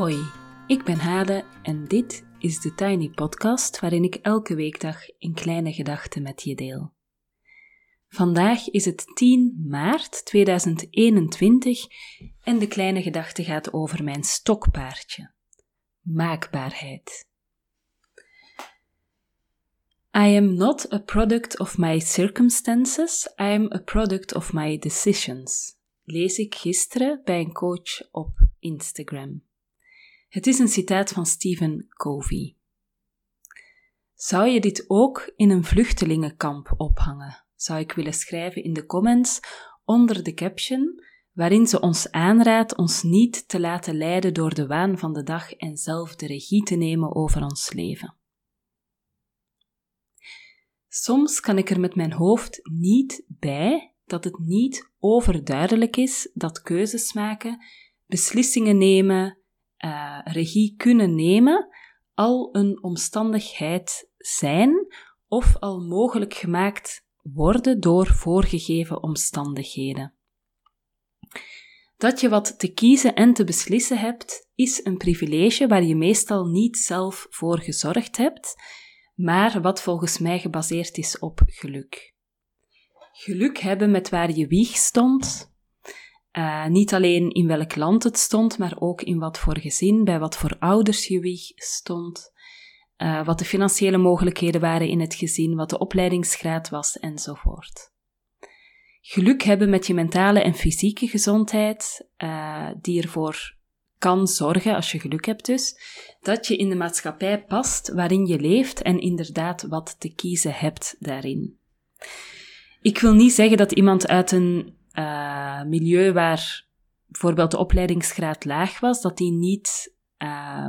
Hoi, ik ben Hade en dit is de Tiny Podcast waarin ik elke weekdag een kleine gedachte met je deel. Vandaag is het 10 maart 2021 en de kleine gedachte gaat over mijn stokpaardje. Maakbaarheid. I am not a product of my circumstances, I am a product of my decisions. Lees ik gisteren bij een coach op Instagram. Het is een citaat van Stephen Covey. Zou je dit ook in een vluchtelingenkamp ophangen? Zou ik willen schrijven in de comments onder de caption, waarin ze ons aanraadt ons niet te laten leiden door de waan van de dag en zelf de regie te nemen over ons leven. Soms kan ik er met mijn hoofd niet bij dat het niet overduidelijk is dat keuzes maken, beslissingen nemen, uh, regie kunnen nemen, al een omstandigheid zijn of al mogelijk gemaakt worden door voorgegeven omstandigheden. Dat je wat te kiezen en te beslissen hebt, is een privilege waar je meestal niet zelf voor gezorgd hebt, maar wat volgens mij gebaseerd is op geluk. Geluk hebben met waar je wieg stond, uh, niet alleen in welk land het stond, maar ook in wat voor gezin, bij wat voor ouders je wieg stond, uh, wat de financiële mogelijkheden waren in het gezin, wat de opleidingsgraad was enzovoort. Geluk hebben met je mentale en fysieke gezondheid, uh, die ervoor kan zorgen, als je geluk hebt dus, dat je in de maatschappij past waarin je leeft en inderdaad wat te kiezen hebt daarin. Ik wil niet zeggen dat iemand uit een uh, milieu waar bijvoorbeeld de opleidingsgraad laag was, dat die niet uh,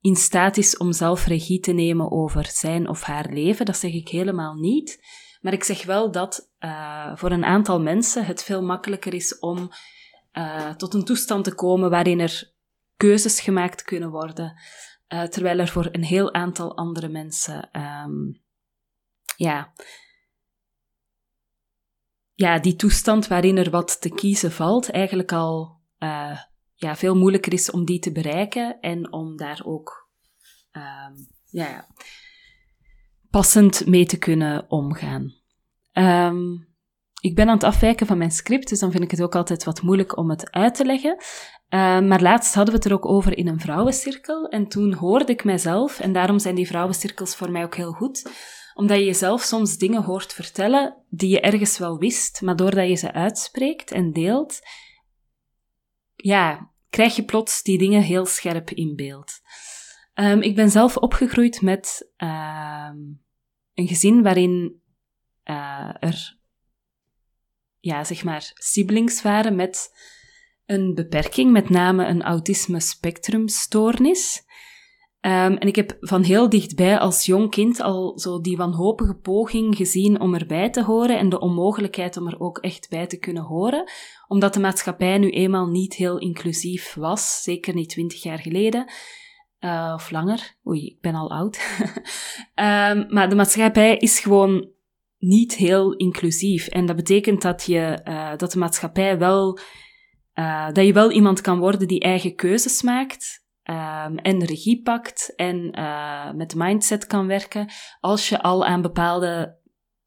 in staat is om zelf regie te nemen over zijn of haar leven. Dat zeg ik helemaal niet. Maar ik zeg wel dat uh, voor een aantal mensen het veel makkelijker is om uh, tot een toestand te komen waarin er keuzes gemaakt kunnen worden, terwijl er voor een heel aantal andere mensen um, ja, ja, die toestand waarin er wat te kiezen valt, eigenlijk al uh, ja, veel moeilijker is om die te bereiken en om daar ook uh, ja, passend mee te kunnen omgaan. Um, ik ben aan het afwijken van mijn script, dus dan vind ik het ook altijd wat moeilijk om het uit te leggen. Uh, maar laatst hadden we het er ook over in een vrouwencirkel en toen hoorde ik mijzelf, en daarom zijn die vrouwencirkels voor mij ook heel goed, omdat je jezelf soms dingen hoort vertellen die je ergens wel wist, maar doordat je ze uitspreekt en deelt, ja, krijg je plots die dingen heel scherp in beeld. Um, ik ben zelf opgegroeid met um, een gezin waarin uh, er, ja, zeg maar, siblings waren met een beperking, met name een autisme spectrumstoornis. Um, en ik heb van heel dichtbij als jong kind al zo die wanhopige poging gezien om erbij te horen en de onmogelijkheid om er ook echt bij te kunnen horen, omdat de maatschappij nu eenmaal niet heel inclusief was, zeker niet twintig jaar geleden. Uh, of langer. Oei, ik ben al oud. um, maar de maatschappij is gewoon niet heel inclusief. En dat betekent dat, je, uh, dat de maatschappij wel, uh, dat je wel iemand kan worden die eigen keuzes maakt, um, en regie pakt en uh, met mindset kan werken als je al aan bepaalde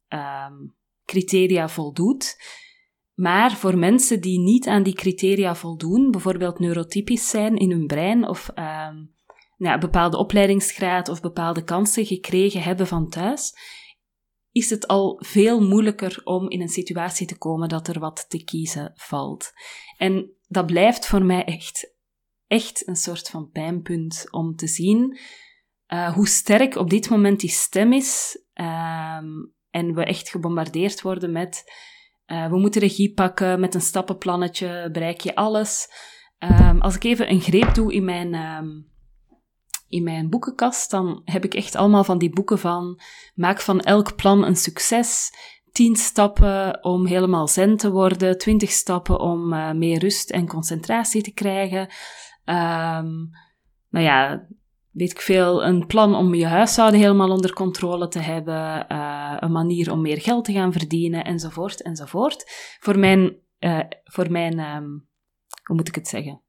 um, criteria voldoet. Maar voor mensen die niet aan die criteria voldoen, bijvoorbeeld neurotypisch zijn in hun brein of um, ja, bepaalde opleidingsgraad of bepaalde kansen gekregen hebben van thuis, is het al veel moeilijker om in een situatie te komen dat er wat te kiezen valt. En dat blijft voor mij echt echt een soort van pijnpunt om te zien uh, hoe sterk op dit moment die stem is. Um, en we echt gebombardeerd worden met uh, we moeten regie pakken, met een stappenplannetje bereik je alles. Um, als ik even een greep doe in mijn, um, in mijn boekenkast, dan heb ik echt allemaal van die boeken van maak van elk plan een succes. 10 stappen om helemaal zen te worden, 20 stappen om uh, meer rust en concentratie te krijgen, Um, nou ja, weet ik veel, een plan om je huishouden helemaal onder controle te hebben, uh, een manier om meer geld te gaan verdienen, enzovoort, enzovoort. Voor mijn, uh, voor mijn um, hoe moet ik het zeggen?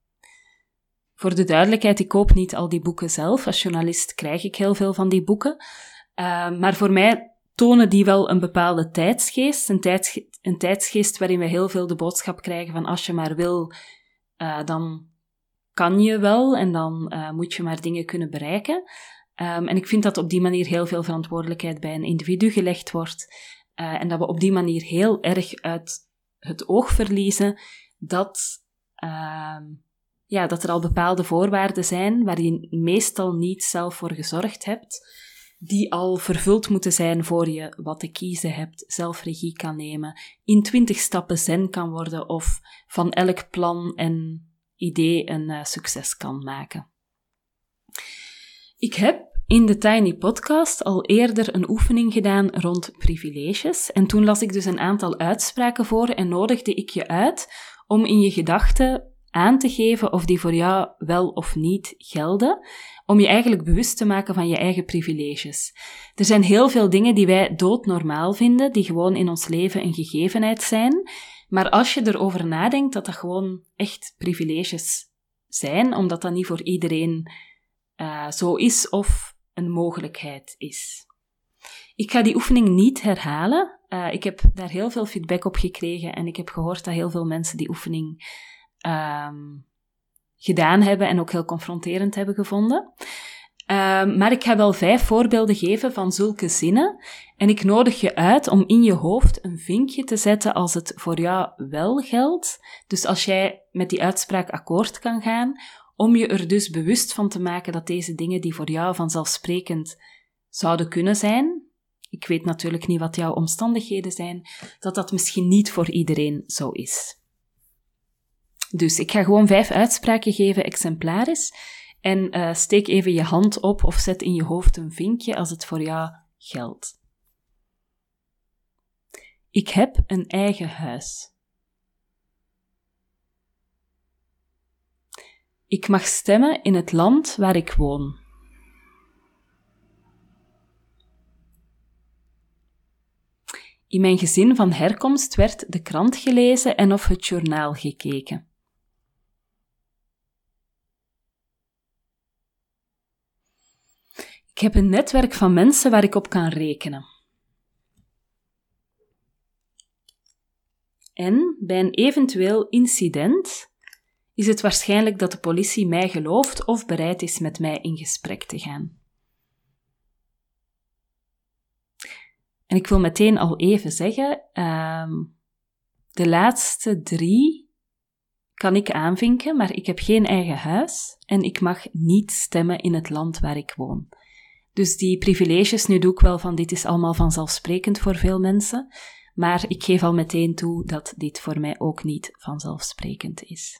Voor de duidelijkheid, ik koop niet al die boeken zelf. Als journalist krijg ik heel veel van die boeken. Uh, maar voor mij tonen die wel een bepaalde tijdsgeest. Een, tijds, een tijdsgeest waarin we heel veel de boodschap krijgen van als je maar wil, uh, dan kan je wel en dan uh, moet je maar dingen kunnen bereiken. Um, en ik vind dat op die manier heel veel verantwoordelijkheid bij een individu gelegd wordt. Uh, en dat we op die manier heel erg uit het oog verliezen dat, uh, ja, dat er al bepaalde voorwaarden zijn waar je meestal niet zelf voor gezorgd hebt, die al vervuld moeten zijn voor je wat te kiezen hebt, zelf regie kan nemen, in twintig stappen zen kan worden of van elk plan en idee een uh, succes kan maken. Ik heb in de Tiny Podcast al eerder een oefening gedaan rond privileges. En toen las ik dus een aantal uitspraken voor en nodigde ik je uit om in je gedachten aan te geven of die voor jou wel of niet gelden, om je eigenlijk bewust te maken van je eigen privileges. Er zijn heel veel dingen die wij doodnormaal vinden, die gewoon in ons leven een gegevenheid zijn, maar als je erover nadenkt dat dat gewoon echt privileges zijn, omdat dat niet voor iedereen uh, zo is of een mogelijkheid is. Ik ga die oefening niet herhalen. Uh, ik heb daar heel veel feedback op gekregen en ik heb gehoord dat heel veel mensen die oefening um, gedaan hebben en ook heel confronterend hebben gevonden. Um, maar ik ga wel vijf voorbeelden geven van zulke zinnen. En ik nodig je uit om in je hoofd een vinkje te zetten als het voor jou wel geldt. Dus als jij met die uitspraak akkoord kan gaan, om je er dus bewust van te maken dat deze dingen die voor jou vanzelfsprekend zouden kunnen zijn, ik weet natuurlijk niet wat jouw omstandigheden zijn, dat dat misschien niet voor iedereen zo is. Dus ik ga gewoon vijf uitspraken geven, exemplarisch, en uh, steek even je hand op of zet in je hoofd een vinkje als het voor jou geldt. Ik heb een eigen huis. Ik mag stemmen in het land waar ik woon. In mijn gezin van herkomst werd de krant gelezen en of het journaal gekeken. Ik heb een netwerk van mensen waar ik op kan rekenen. En bij een eventueel incident is het waarschijnlijk dat de politie mij gelooft of bereid is met mij in gesprek te gaan. En ik wil meteen al even zeggen, um, de laatste drie kan ik aanvinken, maar ik heb geen eigen huis en ik mag niet stemmen in het land waar ik woon. Dus die privileges, nu doe ik wel van dit is allemaal vanzelfsprekend voor veel mensen, maar ik geef al meteen toe dat dit voor mij ook niet vanzelfsprekend is.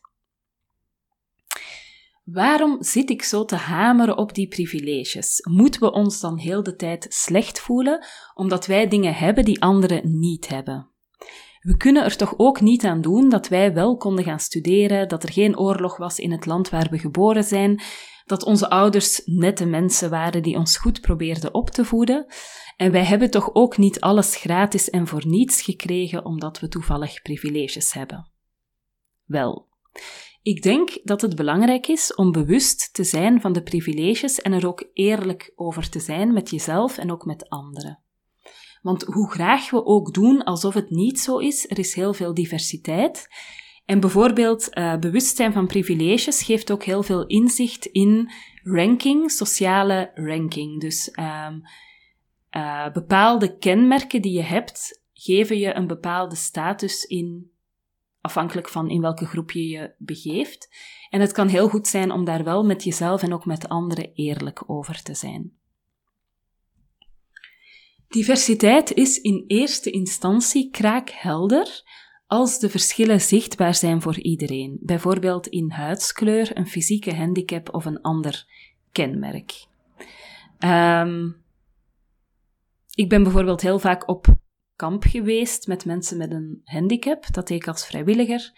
Waarom zit ik zo te hameren op die privileges? Moeten we ons dan heel de tijd slecht voelen omdat wij dingen hebben die anderen niet hebben? We kunnen er toch ook niet aan doen dat wij wel konden gaan studeren, dat er geen oorlog was in het land waar we geboren zijn, dat onze ouders nette mensen waren die ons goed probeerden op te voeden. En wij hebben toch ook niet alles gratis en voor niets gekregen omdat we toevallig privileges hebben. Wel, ik denk dat het belangrijk is om bewust te zijn van de privileges en er ook eerlijk over te zijn met jezelf en ook met anderen. Want hoe graag we ook doen alsof het niet zo is, er is heel veel diversiteit. En bijvoorbeeld uh, bewustzijn van privileges geeft ook heel veel inzicht in ranking, sociale ranking. Dus um, uh, bepaalde kenmerken die je hebt, geven je een bepaalde status in afhankelijk van in welke groep je je begeeft. En het kan heel goed zijn om daar wel met jezelf en ook met anderen eerlijk over te zijn. Diversiteit is in eerste instantie kraakhelder als de verschillen zichtbaar zijn voor iedereen, bijvoorbeeld in huidskleur, een fysieke handicap of een ander kenmerk. Um, ik ben bijvoorbeeld heel vaak op kamp geweest met mensen met een handicap. Dat deed ik als vrijwilliger.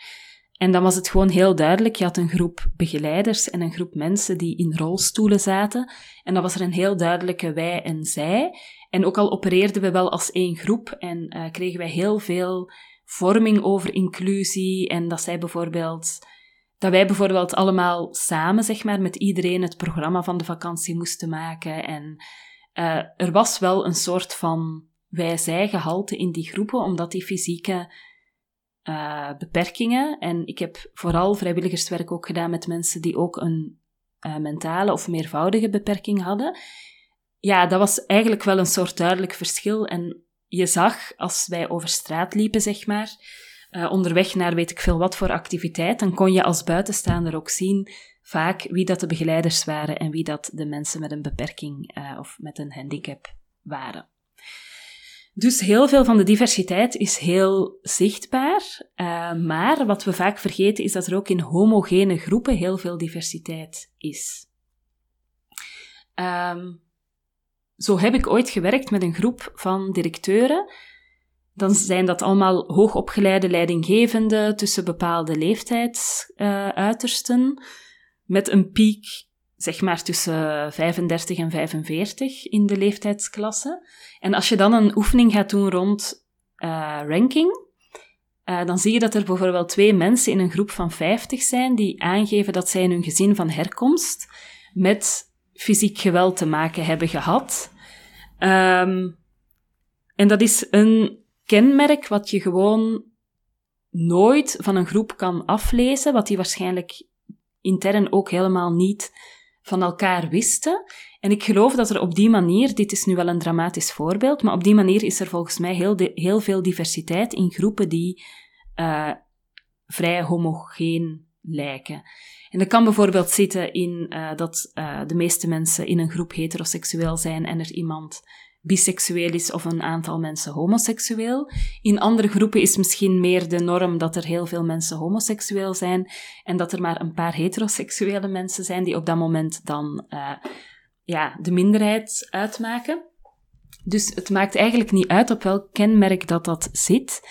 En dan was het gewoon heel duidelijk. Je had een groep begeleiders en een groep mensen die in rolstoelen zaten. En dan was er een heel duidelijke wij en zij. En ook al opereerden we wel als één groep en uh, kregen wij heel veel vorming over inclusie. En dat zij bijvoorbeeld dat wij bijvoorbeeld allemaal samen, zeg maar, met iedereen het programma van de vakantie moesten maken. En uh, er was wel een soort van wij-zij-gehalte in die groepen, omdat die fysieke uh, beperkingen, en ik heb vooral vrijwilligerswerk ook gedaan met mensen die ook een uh, mentale of meervoudige beperking hadden. Ja, dat was eigenlijk wel een soort duidelijk verschil. En je zag, als wij over straat liepen, zeg maar, uh, onderweg naar weet ik veel wat voor activiteit, dan kon je als buitenstaander ook zien vaak wie dat de begeleiders waren en wie dat de mensen met een beperking of met een handicap waren. Dus heel veel van de diversiteit is heel zichtbaar, uh, maar wat we vaak vergeten is dat er ook in homogene groepen heel veel diversiteit is. Um, zo heb ik ooit gewerkt met een groep van directeuren dan zijn dat allemaal hoogopgeleide leidinggevenden tussen bepaalde leeftijdsuitersten, uh, met een piek, zeg maar, tussen 35 en 45 in de leeftijdsklasse. En als je dan een oefening gaat doen rond uh, ranking, uh, dan zie je dat er bijvoorbeeld twee mensen in een groep van 50 zijn die aangeven dat zij in hun gezin van herkomst met fysiek geweld te maken hebben gehad. Um, en dat is een kenmerk wat je gewoon nooit van een groep kan aflezen, wat die waarschijnlijk intern ook helemaal niet van elkaar wisten. En ik geloof dat er op die manier, dit is nu wel een dramatisch voorbeeld, maar op die manier is er volgens mij heel, heel veel diversiteit in groepen die uh, vrij homogeen lijken. En dat kan bijvoorbeeld zitten in uh, dat uh, de meeste mensen in een groep heteroseksueel zijn en er iemand biseksueel is of een aantal mensen homoseksueel. In andere groepen is misschien meer de norm dat er heel veel mensen homoseksueel zijn en dat er maar een paar heteroseksuele mensen zijn die op dat moment dan uh, ja, de minderheid uitmaken. Dus het maakt eigenlijk niet uit op welk kenmerk dat dat zit,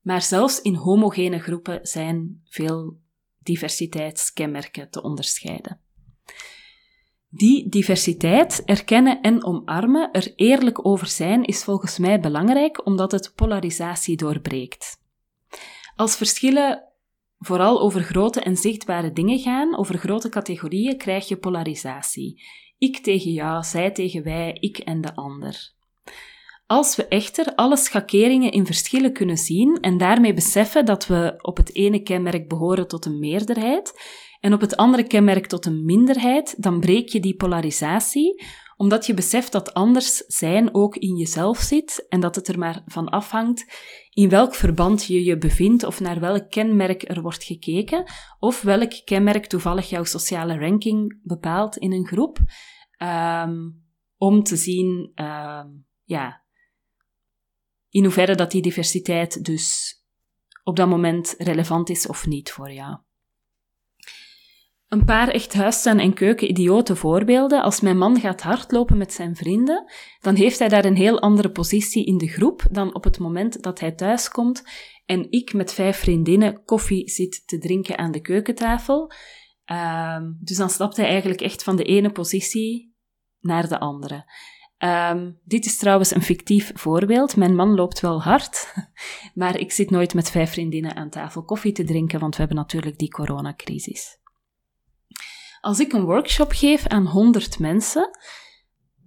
maar zelfs in homogene groepen zijn veel diversiteitskenmerken te onderscheiden. Die diversiteit erkennen en omarmen, er eerlijk over zijn, is volgens mij belangrijk omdat het polarisatie doorbreekt. Als verschillen vooral over grote en zichtbare dingen gaan, over grote categorieën, krijg je polarisatie. Ik tegen jou, zij tegen wij, ik en de ander. Als we echter alle schakeringen in verschillen kunnen zien en daarmee beseffen dat we op het ene kenmerk behoren tot een meerderheid en op het andere kenmerk tot een minderheid, dan breek je die polarisatie, omdat je beseft dat anders zijn ook in jezelf zit en dat het er maar van afhangt in welk verband je je bevindt of naar welk kenmerk er wordt gekeken of welk kenmerk toevallig jouw sociale ranking bepaalt in een groep, um, om te zien um, ja, in hoeverre dat die diversiteit dus op dat moment relevant is of niet voor jou. Een paar echt huistuin- en keuken-idiote voorbeelden. Als mijn man gaat hardlopen met zijn vrienden, dan heeft hij daar een heel andere positie in de groep dan op het moment dat hij thuiskomt en ik met vijf vriendinnen koffie zit te drinken aan de keukentafel. Uh, dus dan stapt hij eigenlijk echt van de ene positie naar de andere. Um, dit is trouwens een fictief voorbeeld. Mijn man loopt wel hard, maar ik zit nooit met vijf vriendinnen aan tafel koffie te drinken, want we hebben natuurlijk die coronacrisis. Als ik een workshop geef aan 100 mensen,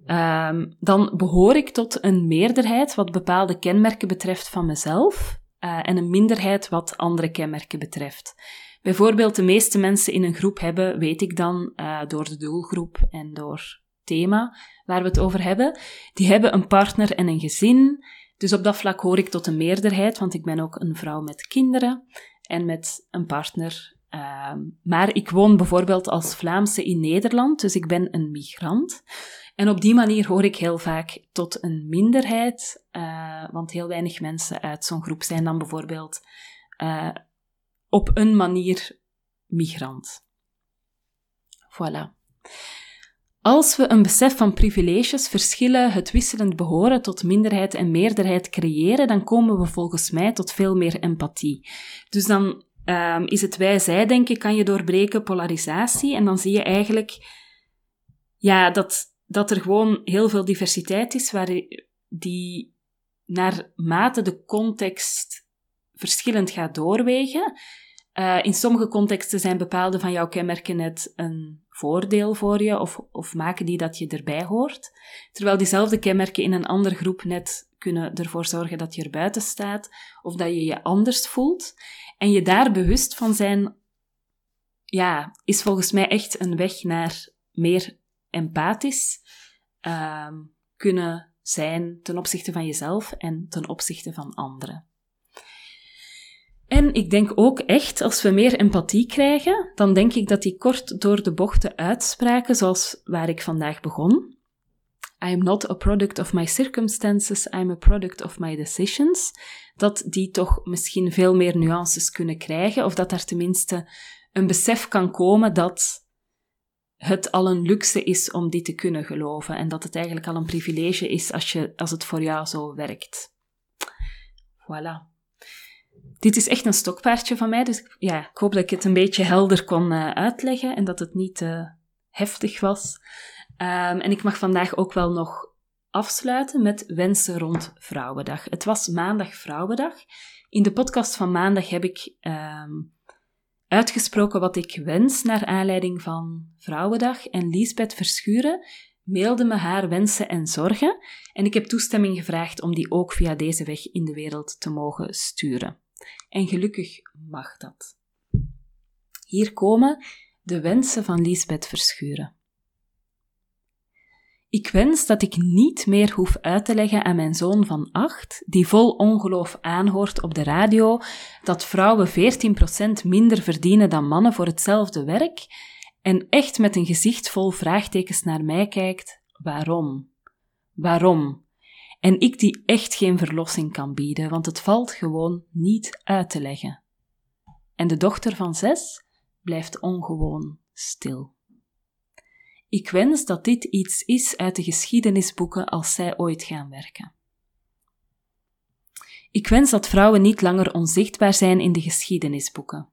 um, dan behoor ik tot een meerderheid wat bepaalde kenmerken betreft van mezelf uh, en een minderheid wat andere kenmerken betreft. Bijvoorbeeld, de meeste mensen in een groep hebben, weet ik dan, uh, door de doelgroep en door thema waar we het over hebben, die hebben een partner en een gezin. Dus op dat vlak hoor ik tot een meerderheid, want ik ben ook een vrouw met kinderen en met een partner Ehm, maar ik woon bijvoorbeeld als Vlaamse in Nederland, dus ik ben een migrant. En op die manier hoor ik heel vaak tot een minderheid, uh, want heel weinig mensen uit zo'n groep zijn dan bijvoorbeeld uh, op een manier migrant. Voilà. Als we een besef van privileges, verschillen, het wisselend behoren tot minderheid en meerderheid creëren, dan komen we volgens mij tot veel meer empathie. Dus dan um, is het wij-zij denken, kan je doorbreken, polarisatie. En dan zie je eigenlijk ja, dat, dat er gewoon heel veel diversiteit is, waar die naarmate de context verschillend gaat doorwegen. Uh, in sommige contexten zijn bepaalde van jouw kenmerken net een voordeel voor je of, of maken die dat je erbij hoort, terwijl diezelfde kenmerken in een andere groep net kunnen ervoor zorgen dat je er buiten staat of dat je je anders voelt. En je daar bewust van zijn, ja, is volgens mij echt een weg naar meer empathisch uh, kunnen zijn ten opzichte van jezelf en ten opzichte van anderen. En ik denk ook echt, als we meer empathie krijgen, dan denk ik dat die kort door de bochten uitspraken, zoals waar ik vandaag begon. I am not a product of my circumstances, I am a product of my decisions. Dat die toch misschien veel meer nuances kunnen krijgen, of dat er tenminste een besef kan komen dat het al een luxe is om die te kunnen geloven en dat het eigenlijk al een privilege is als, je, als het voor jou zo werkt. Voilà. Dit is echt een stokpaardje van mij, dus ja, ik hoop dat ik het een beetje helder kon uh, uitleggen en dat het niet uh, heftig was. Um, en ik mag vandaag ook wel nog afsluiten met wensen rond Vrouwendag. Het was maandag Vrouwendag. In de podcast van maandag heb ik um, uitgesproken wat ik wens naar aanleiding van Vrouwendag. En Liesbeth Verschuren mailde me haar wensen en zorgen. En ik heb toestemming gevraagd om die ook via deze weg in de wereld te mogen sturen. En gelukkig mag dat. Hier komen de wensen van Liesbeth Verschuren. Ik wens dat ik niet meer hoef uit te leggen aan mijn zoon van acht, die vol ongeloof aanhoort op de radio dat vrouwen 14% minder verdienen dan mannen voor hetzelfde werk en echt met een gezicht vol vraagtekens naar mij kijkt: waarom? Waarom? En ik die echt geen verlossing kan bieden, want het valt gewoon niet uit te leggen. En de dochter van zes blijft ongewoon stil. Ik wens dat dit iets is uit de geschiedenisboeken als zij ooit gaan werken. Ik wens dat vrouwen niet langer onzichtbaar zijn in de geschiedenisboeken.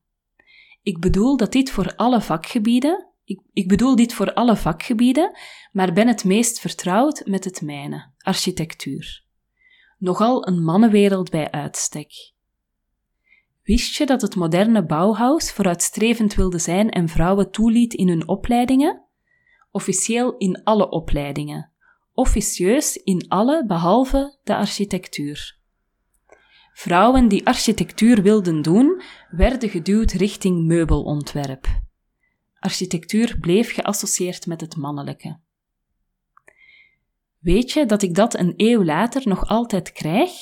Ik bedoel dat dit voor alle vakgebieden, ik, ik, bedoel dit voor alle vakgebieden, maar ben het meest vertrouwd met het mijne, architectuur. Nogal een mannenwereld bij uitstek. Wist je dat het moderne Bauhaus vooruitstrevend wilde zijn en vrouwen toeliet in hun opleidingen? Officieel in alle opleidingen, officieus in alle behalve de architectuur. Vrouwen die architectuur wilden doen, werden geduwd richting meubelontwerp. Architectuur bleef geassocieerd met het mannelijke. Weet je dat ik dat een eeuw later nog altijd krijg?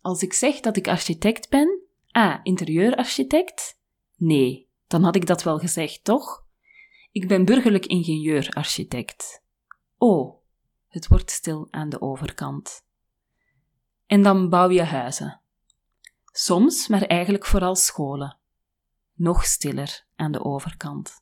Als ik zeg dat ik architect ben, ah, interieurarchitect? Nee, dan had ik dat wel gezegd, toch? Ik ben burgerlijk ingenieur-architect. Oh, het wordt stil aan de overkant. En dan bouw je huizen. Soms, maar eigenlijk vooral scholen. Nog stiller aan de overkant.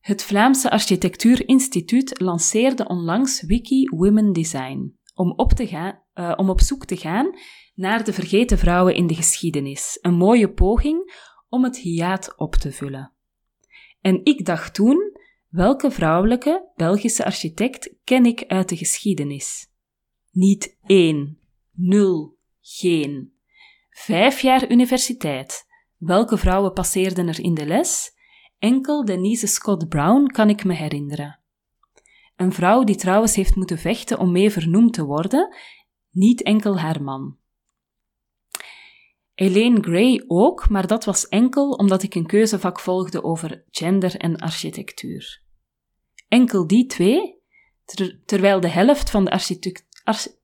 Het Vlaamse Architectuurinstituut lanceerde onlangs Wiki Women Design om op, te gaan, uh, om op zoek te gaan naar de vergeten vrouwen in de geschiedenis. Een mooie poging om het hiaat op te vullen. En ik dacht toen, welke vrouwelijke Belgische architect ken ik uit de geschiedenis? Niet één, nul, geen. Vijf jaar universiteit. Welke vrouwen passeerden er in de les? Enkel Denise Scott Brown kan ik me herinneren. Een vrouw die trouwens heeft moeten vechten om mee vernoemd te worden, niet enkel haar man. Elaine Gray ook, maar dat was enkel omdat ik een keuzevak volgde over gender en architectuur. Enkel die twee, terwijl de helft van de architect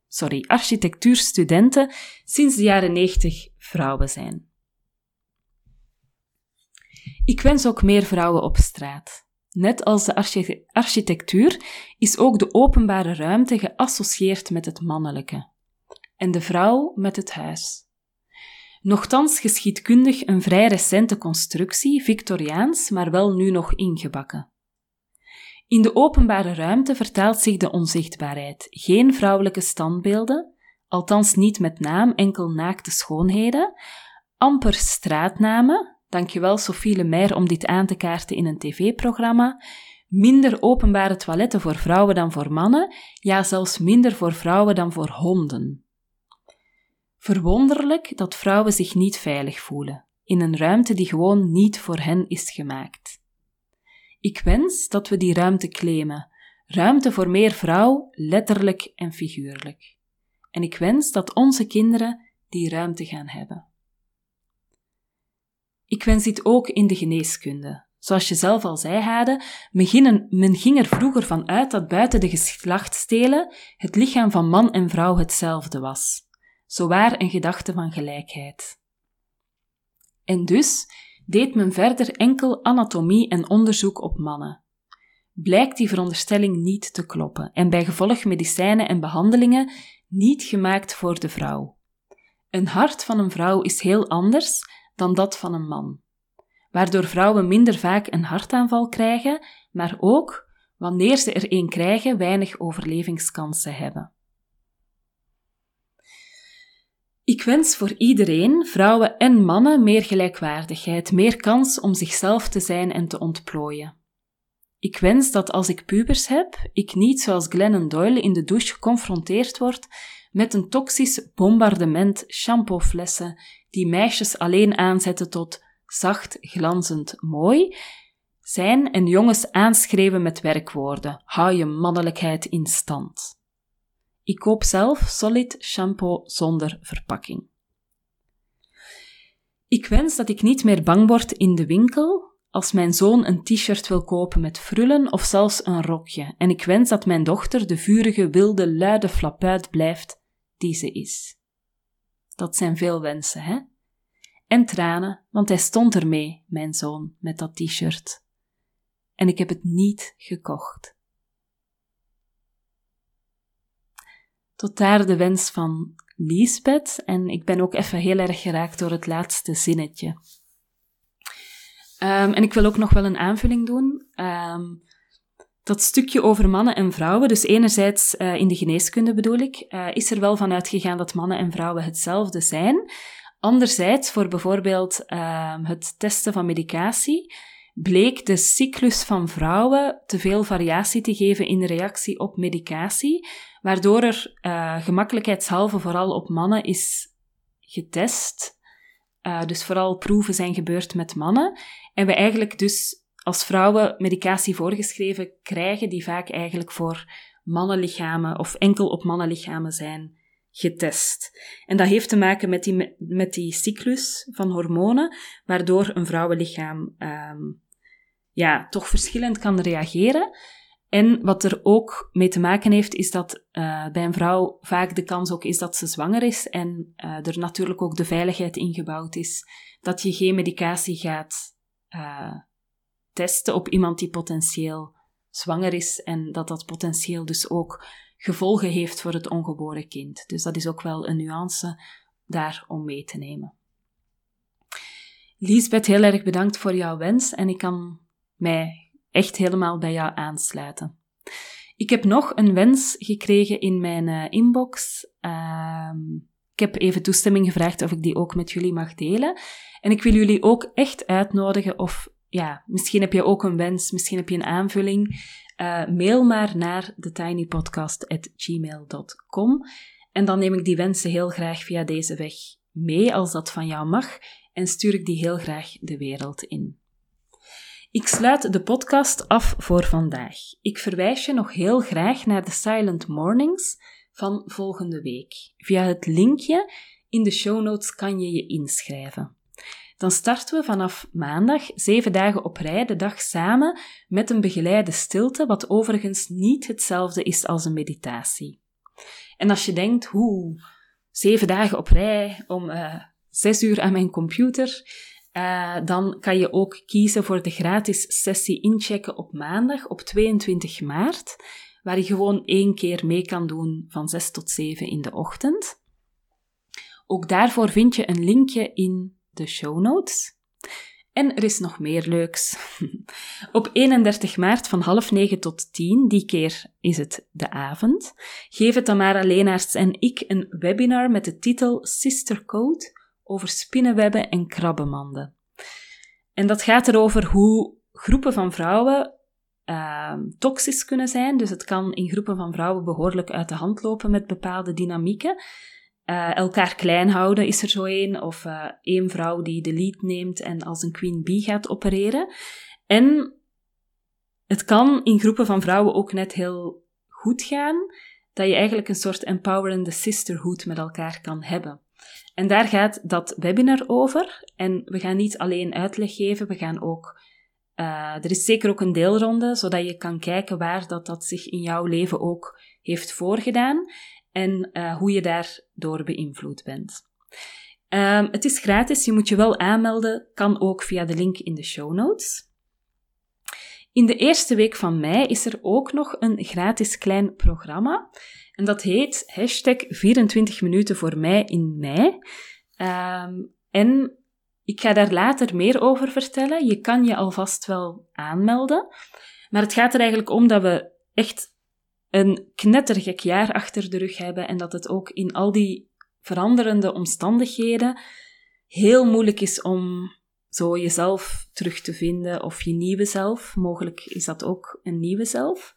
sorry, architectuurstudenten sinds de jaren 90 vrouwen zijn. Ik wens ook meer vrouwen op straat. Net als de architectuur is ook de openbare ruimte geassocieerd met het mannelijke en de vrouw met het huis. Nochtans geschiedkundig een vrij recente constructie, Victoriaans, maar wel nu nog ingebakken. In de openbare ruimte vertaalt zich de onzichtbaarheid. Geen vrouwelijke standbeelden, althans niet met naam, enkel naakte schoonheden, amper straatnamen, dankjewel Sophie Lemaire om dit aan te kaarten in een tv-programma, minder openbare toiletten voor vrouwen dan voor mannen, ja zelfs minder voor vrouwen dan voor honden. Verwonderlijk dat vrouwen zich niet veilig voelen, in een ruimte die gewoon niet voor hen is gemaakt. Ik wens dat we die ruimte claimen, ruimte voor meer vrouw, letterlijk en figuurlijk. En ik wens dat onze kinderen die ruimte gaan hebben. Ik wens dit ook in de geneeskunde. Zoals je zelf al zei, Hade, men ging er vroeger van uit dat buiten de geslachtsdelen het lichaam van man en vrouw hetzelfde was. Zowaar een gedachte van gelijkheid. En dus deed men verder enkel anatomie en onderzoek op mannen. Blijkt die veronderstelling niet te kloppen en bij gevolg medicijnen en behandelingen niet gemaakt voor de vrouw. Een hart van een vrouw is heel anders dan dat van een man, waardoor vrouwen minder vaak een hartaanval krijgen, maar ook, wanneer ze er een krijgen, weinig overlevingskansen hebben. Ik wens voor iedereen, vrouwen en mannen, meer gelijkwaardigheid, meer kans om zichzelf te zijn en te ontplooien. Ik wens dat als ik pubers heb, ik niet zoals Glennon Doyle in de douche geconfronteerd word met een toxisch bombardement shampooflessen die meisjes alleen aanzetten tot zacht, glanzend mooi, zijn en jongens aanschreven met werkwoorden. Hou je mannelijkheid in stand. Ik koop zelf solid shampoo zonder verpakking. Ik wens dat ik niet meer bang word in de winkel als mijn zoon een t-shirt wil kopen met frullen of zelfs een rokje. En ik wens dat mijn dochter de vurige, wilde, luide flapuit blijft die ze is. Dat zijn veel wensen, hè? En tranen, want hij stond ermee, mijn zoon, met dat t-shirt. En ik heb het niet gekocht. Tot daar de wens van Liesbeth, en ik ben ook even heel erg geraakt door het laatste zinnetje. Um, en ik wil ook nog wel een aanvulling doen. Um, dat stukje over mannen en vrouwen, dus enerzijds uh, in de geneeskunde bedoel ik, uh, is er wel van uitgegaan dat mannen en vrouwen hetzelfde zijn. Anderzijds, voor bijvoorbeeld uh, het testen van medicatie, bleek de cyclus van vrouwen te veel variatie te geven in reactie op medicatie, waardoor er gemakkelijkheidshalve vooral op mannen is getest. dus vooral proeven zijn gebeurd met mannen. En we eigenlijk dus als vrouwen medicatie voorgeschreven krijgen die vaak eigenlijk voor mannenlichamen of enkel op mannenlichamen zijn getest. En dat heeft te maken met die, met die cyclus van hormonen, waardoor een vrouwenlichaam um, ja, toch verschillend kan reageren. En wat er ook mee te maken heeft, is dat uh, bij een vrouw vaak de kans ook is dat ze zwanger is en uh, er natuurlijk ook de veiligheid ingebouwd is dat je geen medicatie gaat uh, testen op iemand die potentieel zwanger is en dat dat potentieel dus ook gevolgen heeft voor het ongeboren kind. Dus dat is ook wel een nuance daar om mee te nemen. Liesbeth, heel erg bedankt voor jouw wens en ik kan mij echt helemaal bij jou aansluiten. Ik heb nog een wens gekregen in mijn uh, inbox. Uh, ik heb even toestemming gevraagd of ik die ook met jullie mag delen. En ik wil jullie ook echt uitnodigen of ja, misschien heb je ook een wens, misschien heb je een aanvulling. Uh, mail maar naar thetinypodcast.gmail.com en dan neem ik die wensen heel graag via deze weg mee, als dat van jou mag, en stuur ik die heel graag de wereld in. Ik sluit de podcast af voor vandaag. Ik verwijs je nog heel graag naar de Silent Mornings van volgende week. Via het linkje in de show notes kan je je inschrijven. Dan starten we vanaf maandag zeven dagen op rij de dag samen met een begeleide stilte, wat overigens niet hetzelfde is als een meditatie. En als je denkt, hoe, zeven dagen op rij om uh, zes uur aan mijn computer, uh, dan kan je ook kiezen voor de gratis sessie inchecken op maandag op 22 maart, waar je gewoon één keer mee kan doen van 6 tot 7 in de ochtend. Ook daarvoor vind je een linkje in de show notes. En er is nog meer leuks. Op 31 maart van half negen tot tien, die keer is het de avond, geven Tamara Leenaerts en ik een webinar met de titel Sister Code over spinnenwebben en krabbenmanden. En dat gaat erover hoe groepen van vrouwen uh, toxisch kunnen zijn. Dus het kan in groepen van vrouwen behoorlijk uit de hand lopen met bepaalde dynamieken. Uh, elkaar klein houden is er zo één. Of uh, één vrouw die de lead neemt en als een queen bee gaat opereren. En het kan in groepen van vrouwen ook net heel goed gaan. Dat je eigenlijk een soort empowerende sisterhood met elkaar kan hebben. En daar gaat dat webinar over. En we gaan niet alleen uitleg geven, we gaan ook. Uh, er is zeker ook een deelronde, zodat je kan kijken waar dat, dat zich in jouw leven ook heeft voorgedaan en uh, hoe je daardoor beïnvloed bent. Um, het is gratis, je moet je wel aanmelden, kan ook via de link in de show notes. In de eerste week van mei is er ook nog een gratis klein programma. En dat heet hashtag 24 minuten voor mij in mei. Um, en ik ga daar later meer over vertellen. Je kan je alvast wel aanmelden. Maar het gaat er eigenlijk om dat we echt een knettergek jaar achter de rug hebben en dat het ook in al die veranderende omstandigheden heel moeilijk is om zo jezelf terug te vinden of je nieuwe zelf. Mogelijk is dat ook een nieuwe zelf.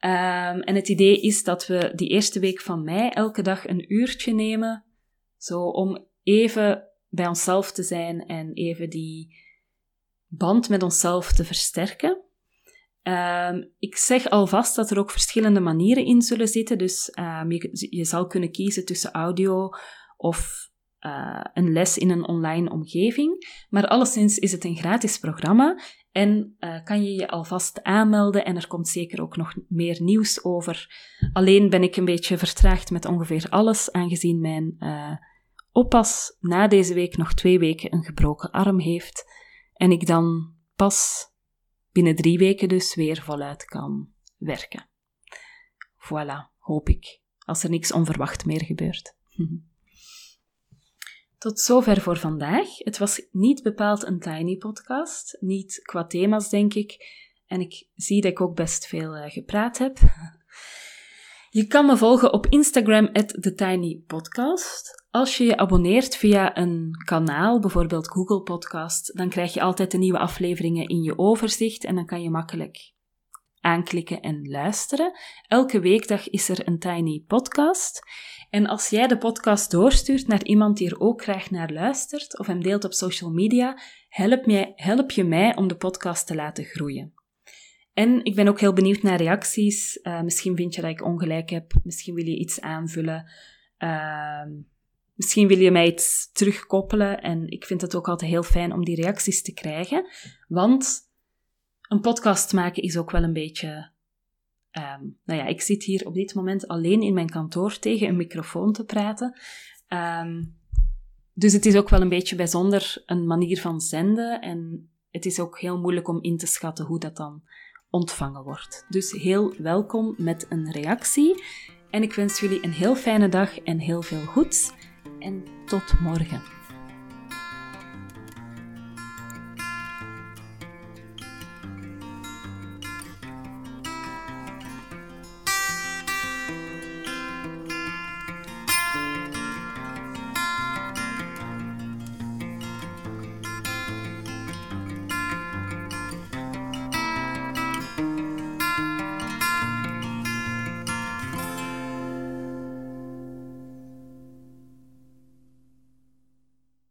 Um, en het idee is dat we die eerste week van mei elke dag een uurtje nemen, zo om even bij onszelf te zijn en even die band met onszelf te versterken. Um, ik zeg alvast dat er ook verschillende manieren in zullen zitten. Dus je, je, zal kunnen kiezen tussen audio of uh, een les in een online omgeving. Maar alleszins is het een gratis programma en uh, kan je je alvast aanmelden. En er komt zeker ook nog meer nieuws over. Alleen ben ik een beetje vertraagd met ongeveer alles, aangezien mijn uh, oppas na deze week nog twee weken een gebroken arm heeft. En ik dan pas binnen drie weken dus weer voluit kan werken. Voilà, hoop ik, als er niks onverwacht meer gebeurt. Tot zover voor vandaag. Het was niet bepaald een tiny podcast, niet qua thema's denk ik. En ik zie dat ik ook best veel uh, gepraat heb. Je kan me volgen op Instagram, TheTinyPodcast. Als je je abonneert via een kanaal, bijvoorbeeld Google Podcast, dan krijg je altijd de nieuwe afleveringen in je overzicht en dan kan je makkelijk aanklikken en luisteren. Elke weekdag is er een Tiny Podcast. En als jij de podcast doorstuurt naar iemand die er ook graag naar luistert of hem deelt op social media, help, mij, help je mij om de podcast te laten groeien. En ik ben ook heel benieuwd naar reacties. Uh, misschien vind je dat ik ongelijk heb. Misschien wil je iets aanvullen. Uh, misschien wil je mij iets terugkoppelen. En ik vind het ook altijd heel fijn om die reacties te krijgen. Want een podcast maken is ook wel een beetje. Um, nou ja, ik zit hier op dit moment alleen in mijn kantoor tegen een microfoon te praten. Um, dus het is ook wel een beetje bijzonder een manier van zenden. En het is ook heel moeilijk om in te schatten hoe dat dan ontvangen wordt. Dus heel welkom met een reactie. En ik wens jullie een heel fijne dag en heel veel goeds. En tot morgen.